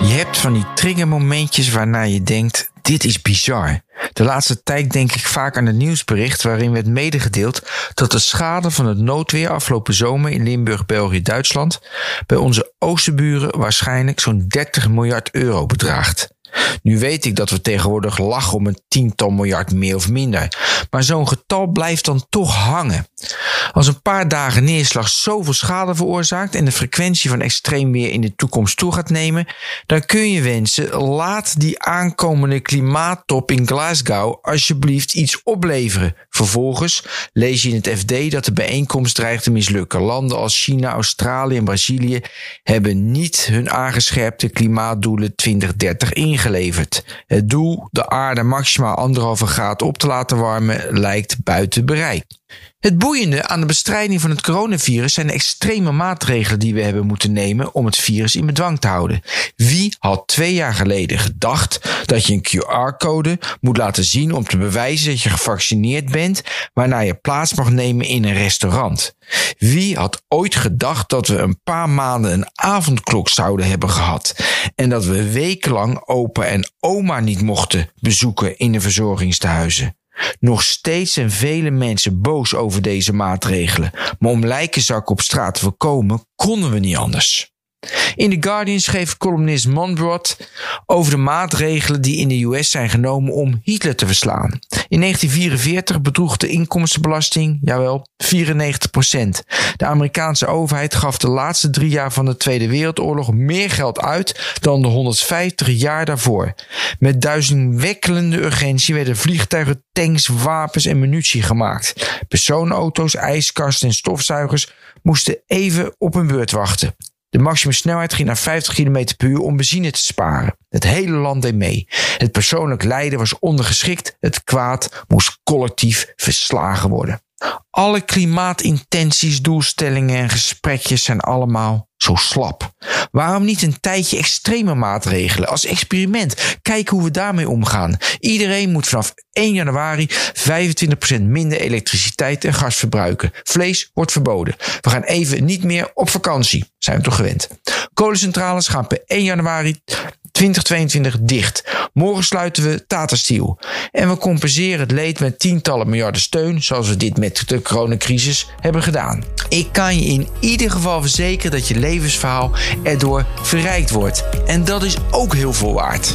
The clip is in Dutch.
Je hebt van die triggermomentjes waarna je denkt: dit is bizar. De laatste tijd denk ik vaak aan het nieuwsbericht waarin werd medegedeeld dat de schade van het noodweer afgelopen zomer in Limburg, België, Duitsland bij onze oosterburen waarschijnlijk zo'n 30 miljard euro bedraagt. Nu weet ik dat we tegenwoordig lachen om een tiental miljard meer of minder. Maar zo'n getal blijft dan toch hangen. Als een paar dagen neerslag zoveel schade veroorzaakt en de frequentie van extreem weer in de toekomst toe gaat nemen, dan kun je wensen: laat die aankomende klimaattop in Glasgow alsjeblieft iets opleveren. Vervolgens lees je in het FD dat de bijeenkomst dreigt te mislukken. Landen als China, Australië en Brazilië hebben niet hun aangescherpte klimaatdoelen 2030 ingeleverd. Het doel de aarde maximaal anderhalve graad op te laten warmen lijkt buiten bereik. Het boeiende aan de bestrijding van het coronavirus zijn de extreme maatregelen die we hebben moeten nemen om het virus in bedwang te houden. Wie had twee jaar geleden gedacht dat je een QR-code moet laten zien om te bewijzen dat je gevaccineerd bent, waarna je plaats mag nemen in een restaurant? Wie had ooit gedacht dat we een paar maanden een avondklok zouden hebben gehad en dat we wekenlang opa en oma niet mochten bezoeken in de verzorgingstehuizen? Nog steeds zijn vele mensen boos over deze maatregelen, maar om lijkenzakken op straat te voorkomen konden we niet anders. In The Guardian schreef columnist Monbrot over de maatregelen die in de US zijn genomen om Hitler te verslaan. In 1944 bedroeg de inkomstenbelasting, jawel, 94% De Amerikaanse overheid gaf de laatste drie jaar van de Tweede Wereldoorlog meer geld uit dan de 150 jaar daarvoor. Met duizendwekkelende urgentie werden vliegtuigen, tanks, wapens en munitie gemaakt. Personenauto's, ijskasten en stofzuigers moesten even op hun beurt wachten. De maximumsnelheid ging naar 50 km per uur om benzine te sparen. Het hele land deed mee. Het persoonlijk lijden was ondergeschikt. Het kwaad moest collectief verslagen worden. Alle klimaatintenties, doelstellingen en gesprekjes zijn allemaal zo slap. Waarom niet een tijdje extreme maatregelen als experiment? Kijken hoe we daarmee omgaan. Iedereen moet vanaf 1 januari 25% minder elektriciteit en gas verbruiken. Vlees wordt verboden. We gaan even niet meer op vakantie. Zijn we toch gewend? Kolencentrales gaan per 1 januari 2022 dicht. Morgen sluiten we Tata Steel. En we compenseren het leed met tientallen miljarden steun, zoals we dit met de coronacrisis hebben gedaan. Ik kan je in ieder geval verzekeren dat je levensverhaal erdoor verrijkt wordt. En dat is ook heel veel waard.